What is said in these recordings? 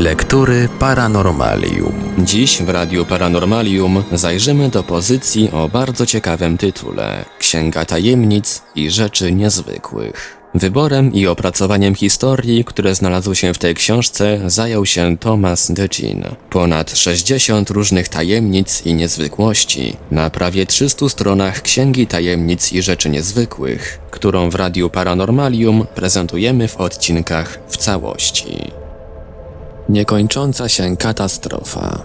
Lektury Paranormalium. Dziś w Radiu Paranormalium zajrzymy do pozycji o bardzo ciekawym tytule Księga Tajemnic i Rzeczy Niezwykłych. Wyborem i opracowaniem historii, które znalazły się w tej książce, zajął się Thomas DeGin. Ponad 60 różnych tajemnic i niezwykłości na prawie 300 stronach Księgi Tajemnic i Rzeczy Niezwykłych, którą w Radiu Paranormalium prezentujemy w odcinkach w całości. Niekończąca się katastrofa.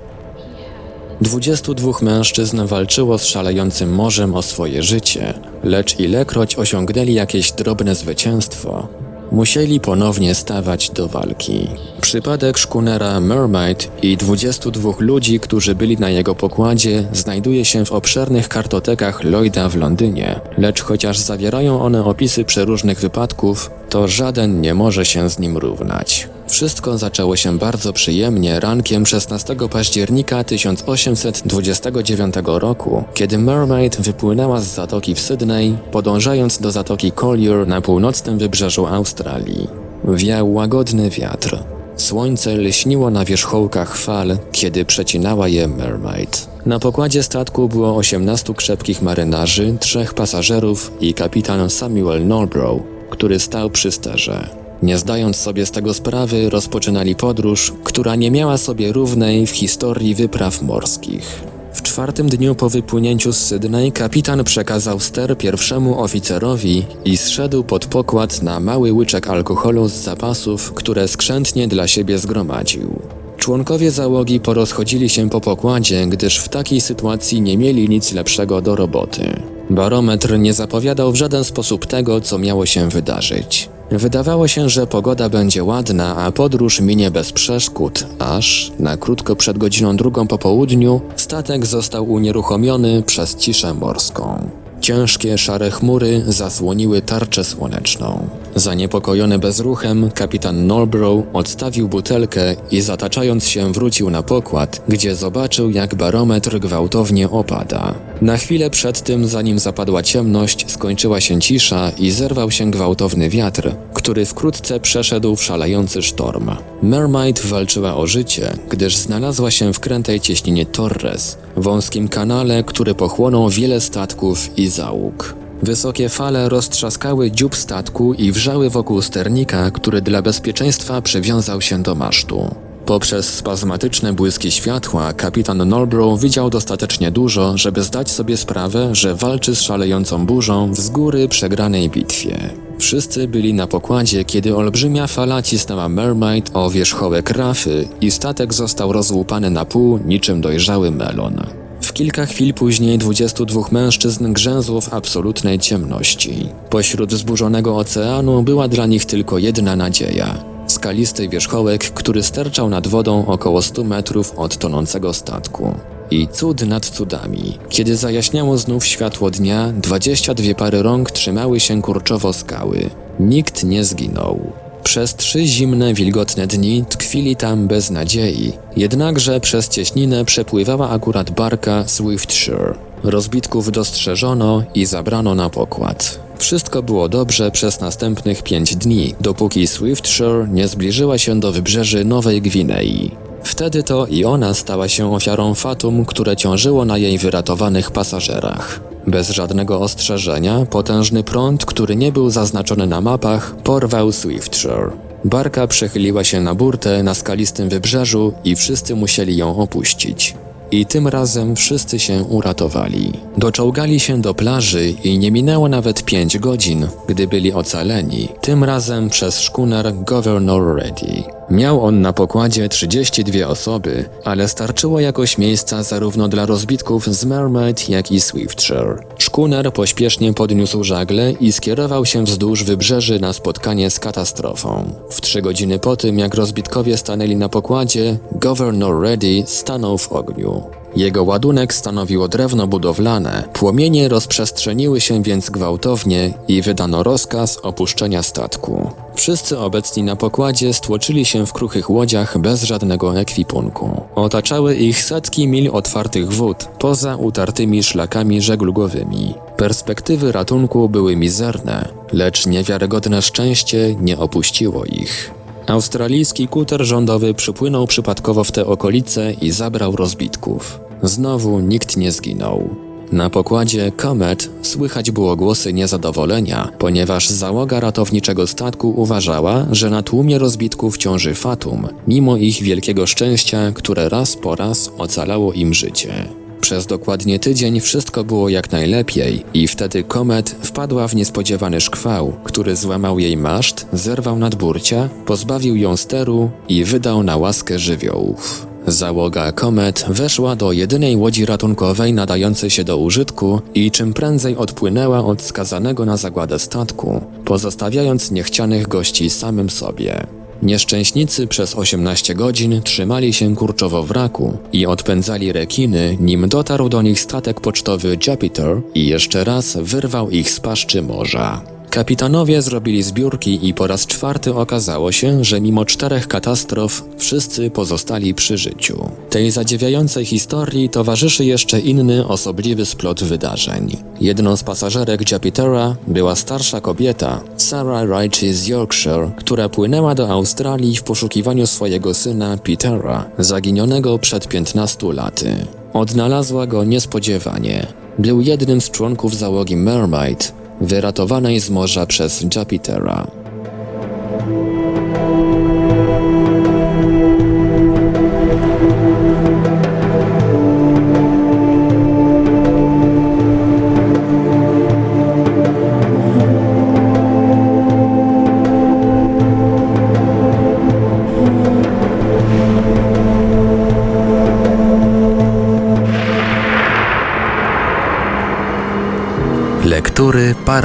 22 mężczyzn walczyło z szalejącym morzem o swoje życie, lecz ilekroć osiągnęli jakieś drobne zwycięstwo, musieli ponownie stawać do walki. Przypadek szkunera Mermaid i 22 ludzi, którzy byli na jego pokładzie, znajduje się w obszernych kartotekach Lloyda w Londynie, lecz chociaż zawierają one opisy przeróżnych wypadków, to żaden nie może się z nim równać. Wszystko zaczęło się bardzo przyjemnie rankiem 16 października 1829 roku, kiedy Mermaid wypłynęła z zatoki w Sydney, podążając do zatoki Collier na północnym wybrzeżu Australii. Wiał łagodny wiatr. Słońce lśniło na wierzchołkach fal, kiedy przecinała je Mermaid. Na pokładzie statku było 18 krzepkich marynarzy, trzech pasażerów i kapitan Samuel Norbrough, który stał przy sterze. Nie zdając sobie z tego sprawy, rozpoczynali podróż, która nie miała sobie równej w historii wypraw morskich. W czwartym dniu po wypłynięciu z Sydney kapitan przekazał ster pierwszemu oficerowi i zszedł pod pokład na mały łyczek alkoholu z zapasów, które skrzętnie dla siebie zgromadził. Członkowie załogi porozchodzili się po pokładzie, gdyż w takiej sytuacji nie mieli nic lepszego do roboty. Barometr nie zapowiadał w żaden sposób tego, co miało się wydarzyć. Wydawało się, że pogoda będzie ładna, a podróż minie bez przeszkód, aż na krótko przed godziną drugą po południu statek został unieruchomiony przez ciszę morską. Ciężkie, szare chmury zasłoniły tarczę słoneczną. Zaniepokojony bezruchem, kapitan Norbrough odstawił butelkę i zataczając się wrócił na pokład, gdzie zobaczył jak barometr gwałtownie opada. Na chwilę przed tym, zanim zapadła ciemność, skończyła się cisza i zerwał się gwałtowny wiatr, który wkrótce przeszedł w szalejący sztorm. Mermaid walczyła o życie, gdyż znalazła się w krętej cieśninie Torres, wąskim kanale, który pochłonął wiele statków i załóg. Wysokie fale roztrzaskały dziób statku i wrzały wokół sternika, który dla bezpieczeństwa przywiązał się do masztu. Poprzez spazmatyczne błyski światła kapitan Norbrough widział dostatecznie dużo, żeby zdać sobie sprawę, że walczy z szalejącą burzą w z góry przegranej bitwie. Wszyscy byli na pokładzie, kiedy olbrzymia fala cisnęła Mermaid o wierzchołek rafy i statek został rozłupany na pół niczym dojrzały melon. W kilka chwil później 22 mężczyzn grzęzło w absolutnej ciemności. Pośród zburzonego oceanu była dla nich tylko jedna nadzieja. Skalisty wierzchołek, który sterczał nad wodą około 100 metrów od tonącego statku. I cud nad cudami. Kiedy zajaśniało znów światło dnia, 22 pary rąk trzymały się kurczowo skały. Nikt nie zginął. Przez trzy zimne, wilgotne dni tkwili tam bez nadziei, jednakże przez cieśninę przepływała akurat barka Swiftshire. Rozbitków dostrzeżono i zabrano na pokład. Wszystko było dobrze przez następnych pięć dni, dopóki Swiftshire nie zbliżyła się do wybrzeży Nowej Gwinei. Wtedy to i ona stała się ofiarą fatum, które ciążyło na jej wyratowanych pasażerach. Bez żadnego ostrzeżenia, potężny prąd, który nie był zaznaczony na mapach, porwał Swiftshire. Barka przechyliła się na burtę na skalistym wybrzeżu i wszyscy musieli ją opuścić. I tym razem wszyscy się uratowali. Doczołgali się do plaży i nie minęło nawet pięć godzin, gdy byli ocaleni, tym razem przez szkuner Governor Ready. Miał on na pokładzie 32 osoby, ale starczyło jakoś miejsca zarówno dla rozbitków z Mermaid, jak i Swiftshire. Szkuner pośpiesznie podniósł żagle i skierował się wzdłuż wybrzeży na spotkanie z katastrofą. W trzy godziny po tym, jak rozbitkowie stanęli na pokładzie, Governor Ready stanął w ogniu. Jego ładunek stanowiło drewno budowlane, płomienie rozprzestrzeniły się więc gwałtownie i wydano rozkaz opuszczenia statku. Wszyscy obecni na pokładzie stłoczyli się w kruchych łodziach bez żadnego ekwipunku. Otaczały ich setki mil otwartych wód, poza utartymi szlakami żeglugowymi. Perspektywy ratunku były mizerne, lecz niewiarygodne szczęście nie opuściło ich. Australijski kuter rządowy przypłynął przypadkowo w te okolice i zabrał rozbitków. Znowu nikt nie zginął. Na pokładzie Comet słychać było głosy niezadowolenia, ponieważ załoga ratowniczego statku uważała, że na tłumie rozbitków ciąży Fatum, mimo ich wielkiego szczęścia, które raz po raz ocalało im życie. Przez dokładnie tydzień wszystko było jak najlepiej i wtedy Komet wpadła w niespodziewany szkwał, który złamał jej maszt, zerwał nadburcia, pozbawił ją steru i wydał na łaskę żywiołów. Załoga Komet weszła do jedynej łodzi ratunkowej nadającej się do użytku i czym prędzej odpłynęła od skazanego na zagładę statku, pozostawiając niechcianych gości samym sobie. Nieszczęśnicy przez 18 godzin trzymali się kurczowo wraku i odpędzali rekiny, nim dotarł do nich statek pocztowy Jupiter i jeszcze raz wyrwał ich z paszczy morza. Kapitanowie zrobili zbiórki i po raz czwarty okazało się, że mimo czterech katastrof wszyscy pozostali przy życiu. Tej zadziwiającej historii towarzyszy jeszcze inny osobliwy splot wydarzeń. Jedną z pasażerek Jupitera była starsza kobieta, Sarah Ritchie z Yorkshire, która płynęła do Australii w poszukiwaniu swojego syna Petera, zaginionego przed 15 laty. Odnalazła go niespodziewanie. Był jednym z członków załogi Mermaid, wyratowanej z morza przez Jupitera.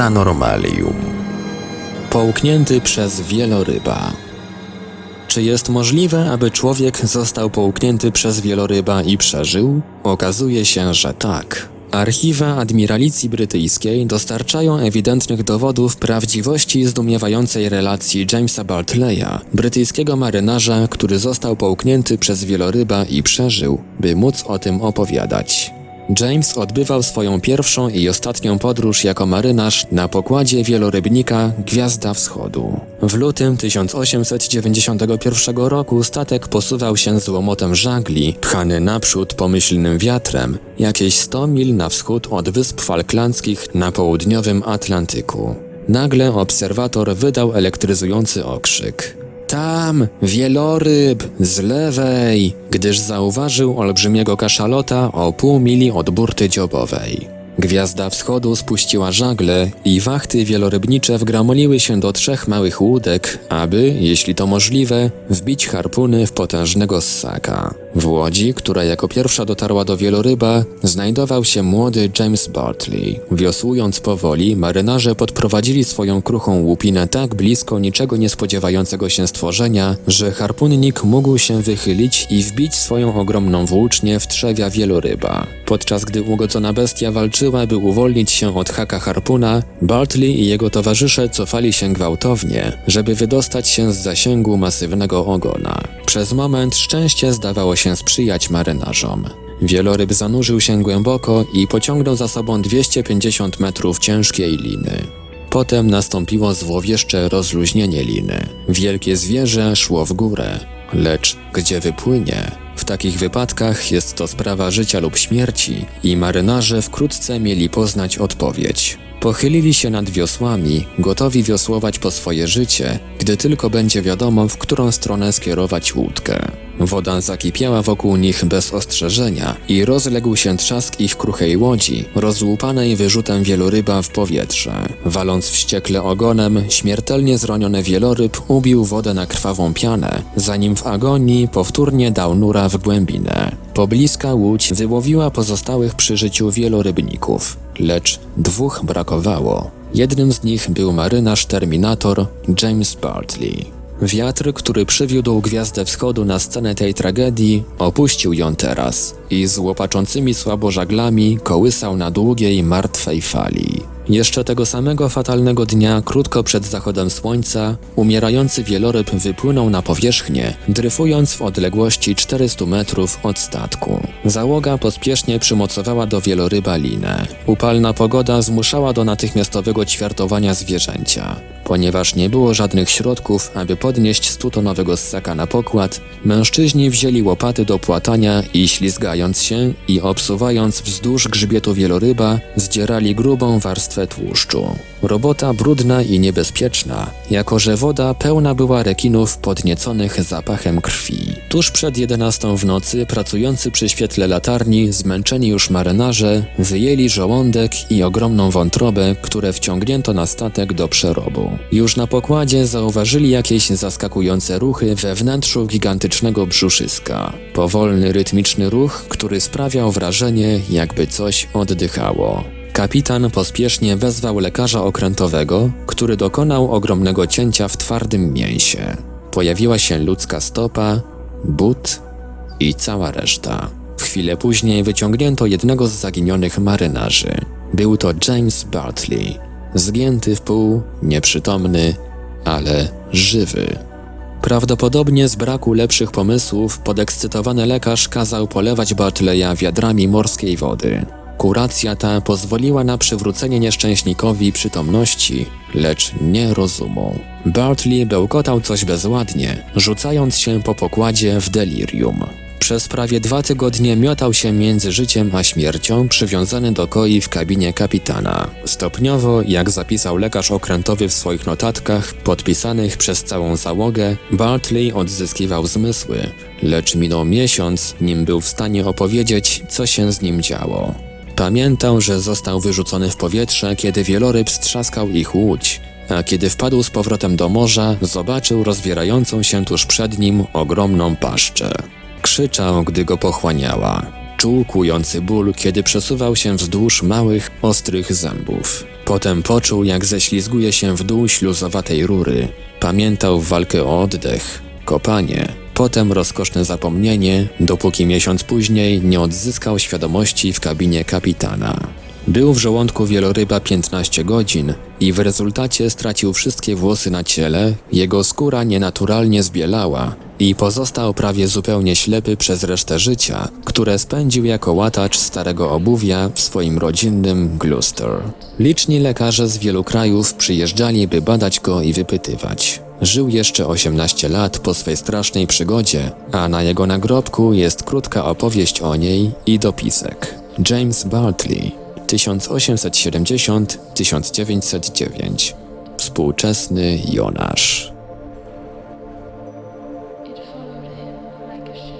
Paranormalium. Połknięty przez wieloryba. Czy jest możliwe, aby człowiek został połknięty przez wieloryba i przeżył? Okazuje się, że tak. Archiwa Admiralicji Brytyjskiej dostarczają ewidentnych dowodów prawdziwości zdumiewającej relacji Jamesa Bartleya, brytyjskiego marynarza, który został połknięty przez wieloryba i przeżył, by móc o tym opowiadać. James odbywał swoją pierwszą i ostatnią podróż jako marynarz na pokładzie wielorybnika Gwiazda Wschodu. W lutym 1891 roku statek posuwał się z łomotem żagli, pchany naprzód pomyślnym wiatrem, jakieś 100 mil na wschód od Wysp Falklandzkich na południowym Atlantyku. Nagle obserwator wydał elektryzujący okrzyk. Tam, wieloryb, z lewej, gdyż zauważył olbrzymiego kaszalota o pół mili od burty dziobowej. Gwiazda wschodu spuściła żagle i wachty wielorybnicze wgramoliły się do trzech małych łódek, aby, jeśli to możliwe, wbić harpuny w potężnego ssaka. W łodzi, która jako pierwsza dotarła do wieloryba, znajdował się młody James Bartley. Wiosłując powoli, marynarze podprowadzili swoją kruchą łupinę tak blisko niczego niespodziewającego się stworzenia, że harpunnik mógł się wychylić i wbić swoją ogromną włócznię w trzewia wieloryba. Podczas gdy ugodzona bestia walczyła, by uwolnić się od haka harpuna, Bartley i jego towarzysze cofali się gwałtownie, żeby wydostać się z zasięgu masywnego ogona. Przez moment szczęście zdawało się sprzyjać marynarzom. Wieloryb zanurzył się głęboko i pociągnął za sobą 250 metrów ciężkiej liny. Potem nastąpiło złowieszcze rozluźnienie liny. Wielkie zwierzę szło w górę, lecz gdzie wypłynie? W takich wypadkach jest to sprawa życia lub śmierci i marynarze wkrótce mieli poznać odpowiedź. Pochylili się nad wiosłami, gotowi wiosłować po swoje życie, gdy tylko będzie wiadomo, w którą stronę skierować łódkę. Woda zakipiała wokół nich bez ostrzeżenia i rozległ się trzask ich kruchej łodzi, rozłupanej wyrzutem wieloryba w powietrze. Waląc wściekle ogonem, śmiertelnie zraniony wieloryb ubił wodę na krwawą pianę, zanim w agonii powtórnie dał nura w głębinę. Pobliska łódź wyłowiła pozostałych przy życiu wielorybników, lecz dwóch brakowało. Jednym z nich był marynarz Terminator James Bartley. Wiatr, który przywiódł Gwiazdę Wschodu na scenę tej tragedii, opuścił ją teraz i z łopaczącymi słabo żaglami kołysał na długiej, martwej fali. Jeszcze tego samego fatalnego dnia, krótko przed zachodem słońca, umierający wieloryb wypłynął na powierzchnię, dryfując w odległości 400 metrów od statku. Załoga pospiesznie przymocowała do wieloryba linę. Upalna pogoda zmuszała do natychmiastowego ćwiartowania zwierzęcia. Ponieważ nie było żadnych środków, aby podnieść stutonowego ssaka na pokład, mężczyźni wzięli łopaty do płatania i się i obsuwając wzdłuż grzbietu wieloryba, zdzierali grubą warstwę tłuszczu. Robota brudna i niebezpieczna, jako że woda pełna była rekinów podnieconych zapachem krwi. Tuż przed 11 w nocy pracujący przy świetle latarni, zmęczeni już marynarze, wyjęli żołądek i ogromną wątrobę, które wciągnięto na statek do przerobu. Już na pokładzie zauważyli jakieś zaskakujące ruchy we wnętrzu gigantycznego brzuszyska. Powolny, rytmiczny ruch, który sprawiał wrażenie, jakby coś oddychało. Kapitan pospiesznie wezwał lekarza okrętowego, który dokonał ogromnego cięcia w twardym mięsie. Pojawiła się ludzka stopa, but i cała reszta. W chwilę później wyciągnięto jednego z zaginionych marynarzy. Był to James Bartley, zgięty w pół, nieprzytomny, ale żywy. Prawdopodobnie z braku lepszych pomysłów podekscytowany lekarz kazał polewać Bartleya wiadrami morskiej wody. Kuracja ta pozwoliła na przywrócenie nieszczęśnikowi przytomności, lecz nie rozumu. Bartley bełkotał coś bezładnie, rzucając się po pokładzie w delirium. Przez prawie dwa tygodnie miotał się między życiem a śmiercią, przywiązany do koi w kabinie kapitana. Stopniowo, jak zapisał lekarz okrętowy w swoich notatkach, podpisanych przez całą załogę, Bartley odzyskiwał zmysły, lecz minął miesiąc, nim był w stanie opowiedzieć, co się z nim działo. Pamiętał, że został wyrzucony w powietrze, kiedy wieloryb strzaskał ich łódź, a kiedy wpadł z powrotem do morza, zobaczył rozwierającą się tuż przed nim ogromną paszczę. Krzyczał, gdy go pochłaniała. Czuł kłujący ból, kiedy przesuwał się wzdłuż małych, ostrych zębów. Potem poczuł, jak ześlizguje się w dół śluzowatej rury. Pamiętał walkę o oddech, kopanie, potem rozkoszne zapomnienie, dopóki miesiąc później nie odzyskał świadomości w kabinie kapitana. Był w żołądku wieloryba 15 godzin i w rezultacie stracił wszystkie włosy na ciele, jego skóra nienaturalnie zbielała i pozostał prawie zupełnie ślepy przez resztę życia, które spędził jako łatacz starego obuwia w swoim rodzinnym Gloucester. Liczni lekarze z wielu krajów przyjeżdżali, by badać go i wypytywać. Żył jeszcze 18 lat po swej strasznej przygodzie, a na jego nagrobku jest krótka opowieść o niej i dopisek. James Bartley, 1870-1909. Współczesny Jonasz.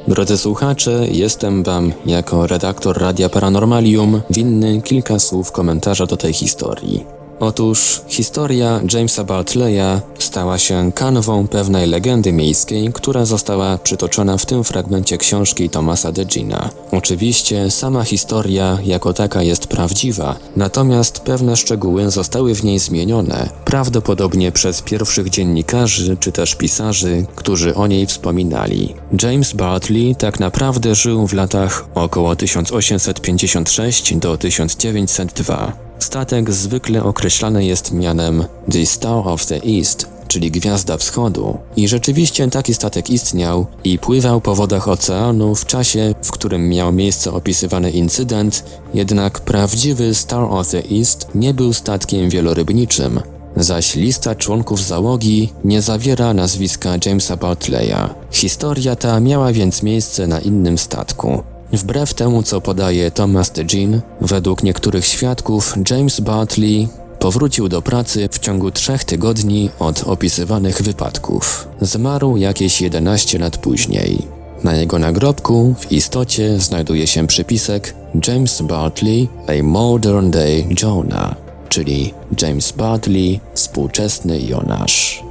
Drodzy słuchacze, jestem Wam jako redaktor Radia Paranormalium winny kilka słów komentarza do tej historii. Otóż historia Jamesa Bartleya stała się kanwą pewnej legendy miejskiej, która została przytoczona w tym fragmencie książki Thomasa Degina. Oczywiście sama historia jako taka jest prawdziwa, natomiast pewne szczegóły zostały w niej zmienione, prawdopodobnie przez pierwszych dziennikarzy czy też pisarzy, którzy o niej wspominali. James Bartley tak naprawdę żył w latach około 1856 do 1902. Statek zwykle określany jest mianem The Star of the East, czyli Gwiazda Wschodu. I rzeczywiście taki statek istniał i pływał po wodach oceanu w czasie, w którym miał miejsce opisywany incydent, jednak prawdziwy Star of the East nie był statkiem wielorybniczym, zaś lista członków załogi nie zawiera nazwiska Jamesa Bartleya. Historia ta miała więc miejsce na innym statku. Wbrew temu, co podaje Thomas de Jean, według niektórych świadków James Bartley powrócił do pracy w ciągu trzech tygodni od opisywanych wypadków. Zmarł jakieś 11 lat później. Na jego nagrobku w istocie znajduje się przypisek James Bartley, a modern day Jonah, czyli James Bartley, współczesny Jonasz.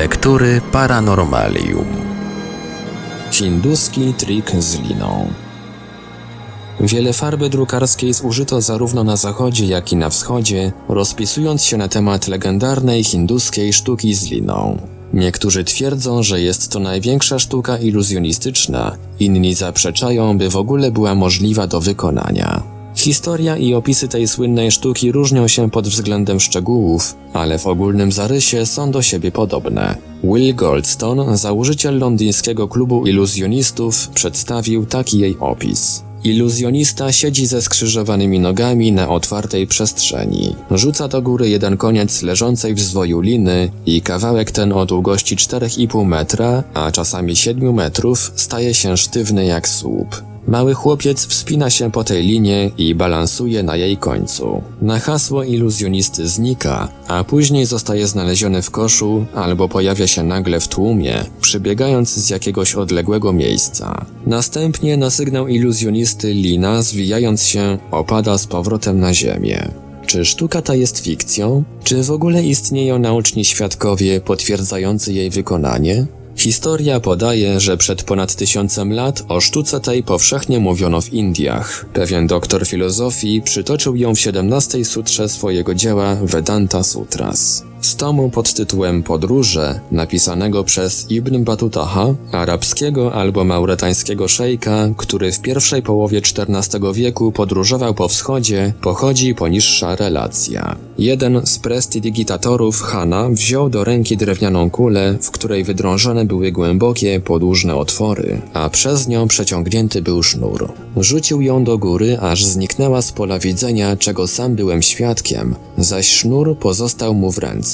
Lektury Paranormalium. Hinduski trik z liną. Wiele farby drukarskiej zużyto zarówno na zachodzie, jak i na wschodzie, rozpisując się na temat legendarnej hinduskiej sztuki z liną. Niektórzy twierdzą, że jest to największa sztuka iluzjonistyczna, inni zaprzeczają, by w ogóle była możliwa do wykonania. Historia i opisy tej słynnej sztuki różnią się pod względem szczegółów, ale w ogólnym zarysie są do siebie podobne. Will Goldstone, założyciel londyńskiego klubu iluzjonistów, przedstawił taki jej opis. Iluzjonista siedzi ze skrzyżowanymi nogami na otwartej przestrzeni. Rzuca do góry jeden koniec leżącej w zwoju liny i kawałek ten o długości 4,5 metra, a czasami 7 metrów, staje się sztywny jak słup. Mały chłopiec wspina się po tej linie i balansuje na jej końcu. Na hasło iluzjonisty znika, a później zostaje znaleziony w koszu albo pojawia się nagle w tłumie, przybiegając z jakiegoś odległego miejsca. Następnie na sygnał iluzjonisty lina, zwijając się, opada z powrotem na ziemię. Czy sztuka ta jest fikcją? Czy w ogóle istnieją naoczni świadkowie potwierdzający jej wykonanie? Historia podaje, że przed ponad tysiącem lat o sztuce tej powszechnie mówiono w Indiach. Pewien doktor filozofii przytoczył ją w XVII sutrze swojego dzieła Vedanta Sutras. Z tomu pod tytułem Podróże, napisanego przez Ibn Batutaha, arabskiego albo mauretańskiego szejka, który w pierwszej połowie XIV wieku podróżował po wschodzie, pochodzi poniższa relacja. Jeden z prestidigitatorów Hana wziął do ręki drewnianą kulę, w której wydrążone były głębokie, podłużne otwory, a przez nią przeciągnięty był sznur. Rzucił ją do góry, aż zniknęła z pola widzenia, czego sam byłem świadkiem, zaś sznur pozostał mu w ręce.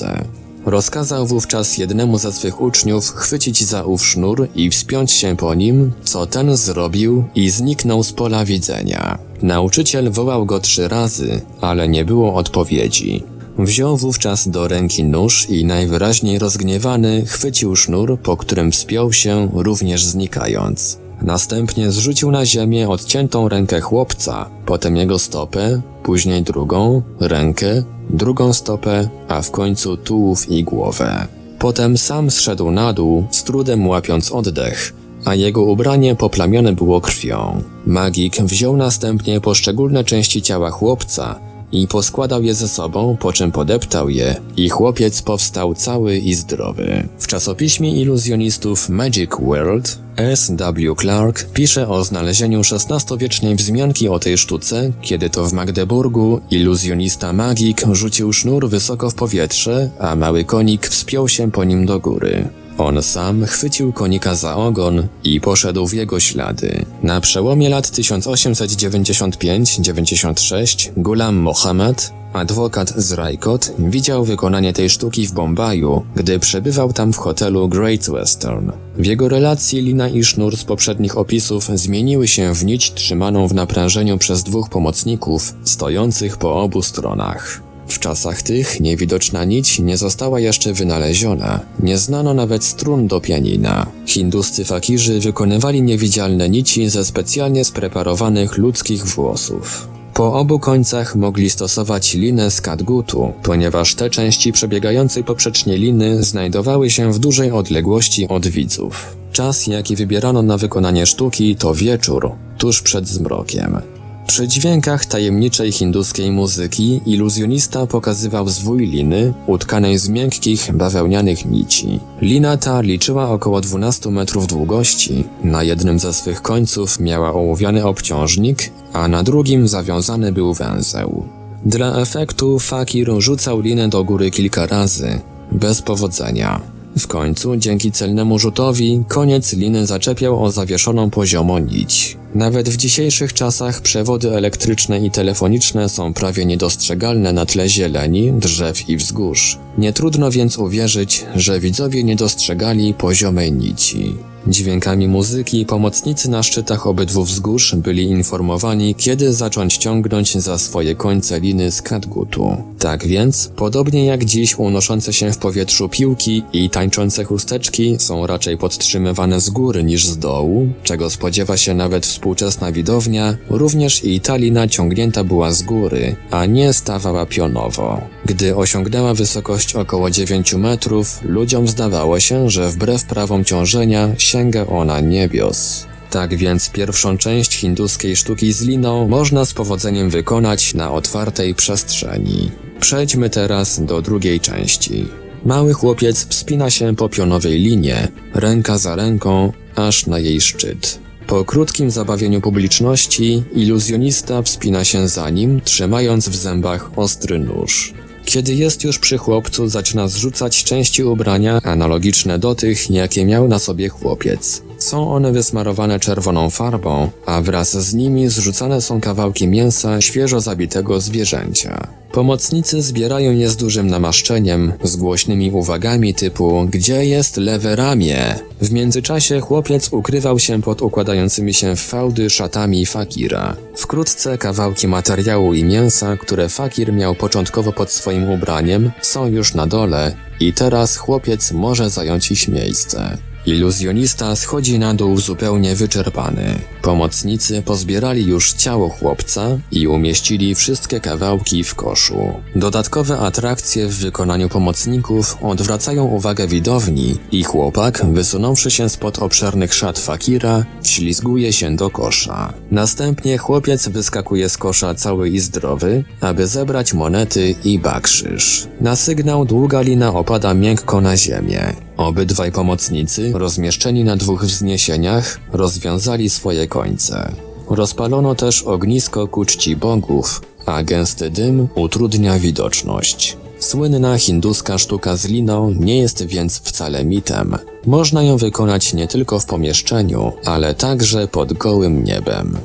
Rozkazał wówczas jednemu ze swych uczniów chwycić za ów sznur i wspiąć się po nim, co ten zrobił i zniknął z pola widzenia. Nauczyciel wołał go trzy razy, ale nie było odpowiedzi. Wziął wówczas do ręki nóż i najwyraźniej rozgniewany chwycił sznur, po którym wspiął się, również znikając. Następnie zrzucił na ziemię odciętą rękę chłopca, potem jego stopę, później drugą, rękę, drugą stopę, a w końcu tułów i głowę. Potem sam zszedł na dół, z trudem łapiąc oddech, a jego ubranie poplamione było krwią. Magik wziął następnie poszczególne części ciała chłopca i poskładał je ze sobą, po czym podeptał je i chłopiec powstał cały i zdrowy. W czasopiśmie iluzjonistów Magic World S. W. Clark pisze o znalezieniu XVI-wiecznej wzmianki o tej sztuce, kiedy to w Magdeburgu iluzjonista magik rzucił sznur wysoko w powietrze, a mały konik wspiął się po nim do góry. On sam chwycił konika za ogon i poszedł w jego ślady. Na przełomie lat 1895-96 Gulam Mohammed, adwokat z Rajkot, widział wykonanie tej sztuki w Bombaju, gdy przebywał tam w hotelu Great Western. W jego relacji lina i sznur z poprzednich opisów zmieniły się w nić trzymaną w naprężeniu przez dwóch pomocników, stojących po obu stronach. W czasach tych niewidoczna nić nie została jeszcze wynaleziona, nie znano nawet strun do pianina. Hinduscy fakirzy wykonywali niewidzialne nici ze specjalnie spreparowanych ludzkich włosów. Po obu końcach mogli stosować linę z kadgutu, ponieważ te części przebiegającej poprzecznie liny znajdowały się w dużej odległości od widzów. Czas, jaki wybierano na wykonanie sztuki, to wieczór, tuż przed zmrokiem. Przy dźwiękach tajemniczej hinduskiej muzyki iluzjonista pokazywał zwój liny utkanej z miękkich, bawełnianych nici. Lina ta liczyła około 12 metrów długości. Na jednym ze swych końców miała ołowiany obciążnik, a na drugim zawiązany był węzeł. Dla efektu fakir rzucał linę do góry kilka razy, bez powodzenia. W końcu, dzięki celnemu rzutowi, koniec liny zaczepiał o zawieszoną poziomo nić. Nawet w dzisiejszych czasach przewody elektryczne i telefoniczne są prawie niedostrzegalne na tle zieleni, drzew i wzgórz. Nie trudno więc uwierzyć, że widzowie nie dostrzegali poziomej nici. Dźwiękami muzyki pomocnicy na szczytach obydwu wzgórz byli informowani, kiedy zacząć ciągnąć za swoje końce liny z katgutu. Tak więc, podobnie jak dziś unoszące się w powietrzu piłki i tańczące chusteczki są raczej podtrzymywane z góry niż z dołu, czego spodziewa się nawet współczesna widownia, również i ta lina ciągnięta była z góry, a nie stawała pionowo. Gdy osiągnęła wysokość około 9 metrów, ludziom zdawało się, że wbrew prawom ciążenia sięga ona niebios. Tak więc pierwszą część hinduskiej sztuki z liną można z powodzeniem wykonać na otwartej przestrzeni. Przejdźmy teraz do drugiej części. Mały chłopiec wspina się po pionowej linie, ręka za ręką, aż na jej szczyt. Po krótkim zabawieniu publiczności, iluzjonista wspina się za nim, trzymając w zębach ostry nóż. Kiedy jest już przy chłopcu, zaczyna zrzucać części ubrania analogiczne do tych, jakie miał na sobie chłopiec. Są one wysmarowane czerwoną farbą, a wraz z nimi zrzucane są kawałki mięsa świeżo zabitego zwierzęcia. Pomocnicy zbierają je z dużym namaszczeniem, z głośnymi uwagami typu Gdzie jest lewe ramię? W międzyczasie chłopiec ukrywał się pod układającymi się w fałdy szatami fakira. Wkrótce kawałki materiału i mięsa, które fakir miał początkowo pod swoim ubraniem, są już na dole i teraz chłopiec może zająć ich miejsce. Iluzjonista schodzi na dół zupełnie wyczerpany. Pomocnicy pozbierali już ciało chłopca i umieścili wszystkie kawałki w koszu. Dodatkowe atrakcje w wykonaniu pomocników odwracają uwagę widowni i chłopak, wysunąwszy się spod obszernych szat fakira, wślizguje się do kosza. Następnie chłopiec wyskakuje z kosza cały i zdrowy, aby zebrać monety i bakrzyż. Na sygnał długa lina opada miękko na ziemię. Obydwaj pomocnicy, rozmieszczeni na dwóch wzniesieniach, rozwiązali swoje końce. Rozpalono też ognisko ku czci bogów, a gęsty dym utrudnia widoczność. Słynna hinduska sztuka z liną nie jest więc wcale mitem. Można ją wykonać nie tylko w pomieszczeniu, ale także pod gołym niebem.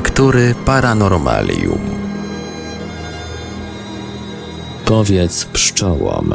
Lektury Paranormalium. Powiedz pszczołom.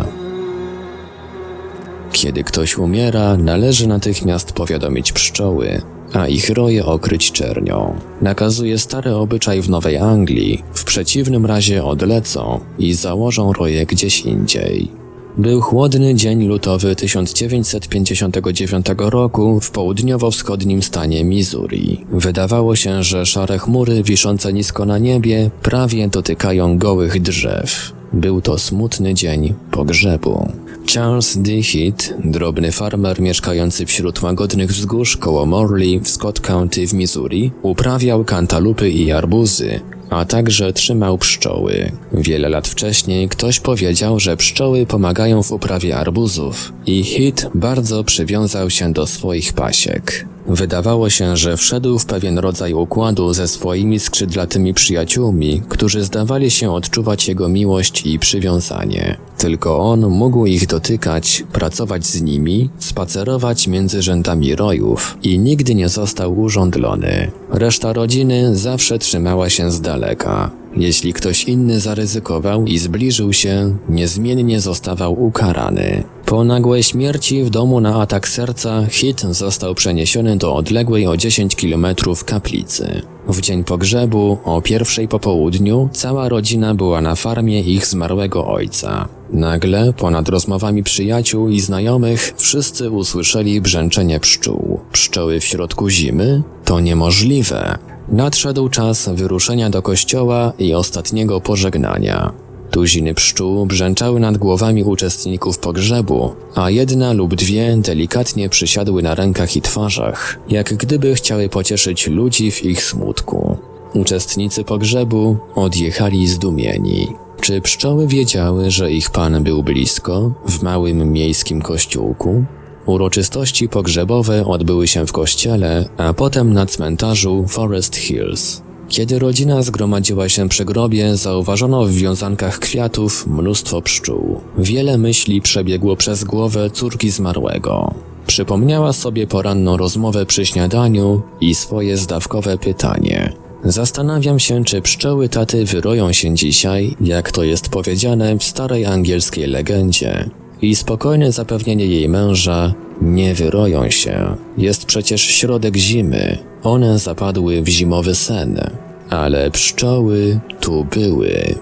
Kiedy ktoś umiera, należy natychmiast powiadomić pszczoły, a ich roje okryć czernią. Nakazuje stary obyczaj w Nowej Anglii, w przeciwnym razie odlecą i założą roje gdzieś indziej. Był chłodny dzień lutowy 1959 roku w południowo-wschodnim stanie Missouri. Wydawało się, że szare chmury wiszące nisko na niebie prawie dotykają gołych drzew. Był to smutny dzień pogrzebu. Charles D. Heath, drobny farmer mieszkający wśród łagodnych wzgórz koło Morley w Scott County w Missouri, uprawiał kantalupy i arbuzy, a także trzymał pszczoły. Wiele lat wcześniej ktoś powiedział, że pszczoły pomagają w uprawie arbuzów i Hit bardzo przywiązał się do swoich pasiek. Wydawało się, że wszedł w pewien rodzaj układu ze swoimi skrzydlatymi przyjaciółmi, którzy zdawali się odczuwać jego miłość i przywiązanie. Tylko on mógł ich dotykać, pracować z nimi, spacerować między rzędami rojów i nigdy nie został urządlony. Reszta rodziny zawsze trzymała się z daleka. Jeśli ktoś inny zaryzykował i zbliżył się, niezmiennie zostawał ukarany. Po nagłej śmierci w domu na atak serca, Hit został przeniesiony do odległej o 10 km kaplicy. W dzień pogrzebu, o pierwszej po południu, cała rodzina była na farmie ich zmarłego ojca. Nagle, ponad rozmowami przyjaciół i znajomych, wszyscy usłyszeli brzęczenie pszczół. Pszczoły w środku zimy? To niemożliwe. Nadszedł czas wyruszenia do kościoła i ostatniego pożegnania. Tuziny pszczół brzęczały nad głowami uczestników pogrzebu, a jedna lub dwie delikatnie przysiadły na rękach i twarzach, jak gdyby chciały pocieszyć ludzi w ich smutku. Uczestnicy pogrzebu odjechali zdumieni. Czy pszczoły wiedziały, że ich pan był blisko, w małym miejskim kościółku? Uroczystości pogrzebowe odbyły się w kościele, a potem na cmentarzu Forest Hills. Kiedy rodzina zgromadziła się przy grobie, zauważono w wiązankach kwiatów mnóstwo pszczół. Wiele myśli przebiegło przez głowę córki zmarłego. Przypomniała sobie poranną rozmowę przy śniadaniu i swoje zdawkowe pytanie. Zastanawiam się, czy pszczoły taty wyroją się dzisiaj, jak to jest powiedziane w starej angielskiej legendzie. I spokojne zapewnienie jej męża, nie wyroją się. Jest przecież środek zimy. One zapadły w zimowy sen. Ale pszczoły tu były.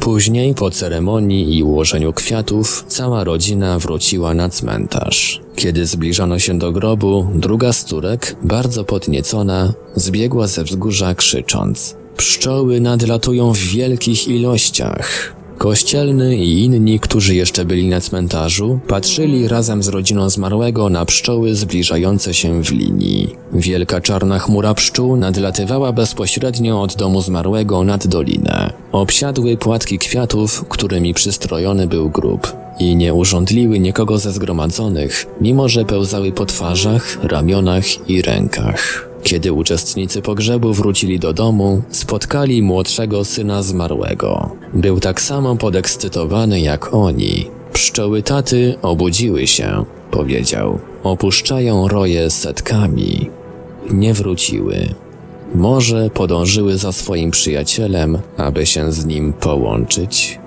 Później, po ceremonii i ułożeniu kwiatów, cała rodzina wróciła na cmentarz. Kiedy zbliżano się do grobu, druga z córek, bardzo podniecona, zbiegła ze wzgórza krzycząc: Pszczoły nadlatują w wielkich ilościach. Kościelny i inni, którzy jeszcze byli na cmentarzu, patrzyli razem z rodziną zmarłego na pszczoły zbliżające się w linii. Wielka czarna chmura pszczół nadlatywała bezpośrednio od domu zmarłego nad dolinę. Obsiadły płatki kwiatów, którymi przystrojony był grób i nie urządliły nikogo ze zgromadzonych, mimo że pełzały po twarzach, ramionach i rękach. Kiedy uczestnicy pogrzebu wrócili do domu, spotkali młodszego syna zmarłego. Był tak samo podekscytowany jak oni. Pszczoły taty obudziły się, powiedział. Opuszczają roje setkami. Nie wróciły. Może podążyły za swoim przyjacielem, aby się z nim połączyć?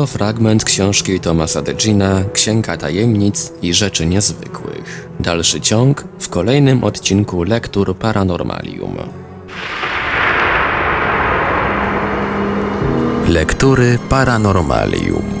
To fragment książki Thomasa Degina Księga Tajemnic i Rzeczy Niezwykłych. Dalszy ciąg w kolejnym odcinku Lektur Paranormalium. Lektury Paranormalium.